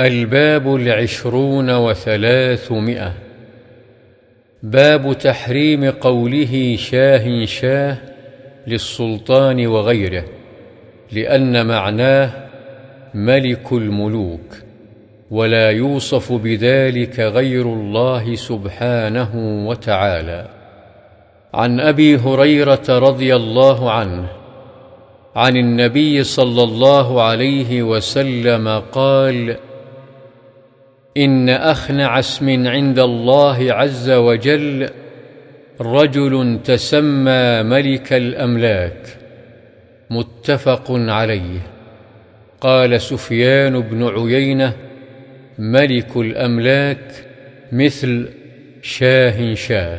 الباب العشرون وثلاثمائة. باب تحريم قوله شاه شاه للسلطان وغيره لأن معناه ملك الملوك ولا يوصف بذلك غير الله سبحانه وتعالى. عن أبي هريرة رضي الله عنه عن النبي صلى الله عليه وسلم قال إن أخنع اسم عند الله عز وجل رجل تسمى ملك الأملاك متفق عليه. قال سفيان بن عيينة ملك الأملاك مثل شاه شاه.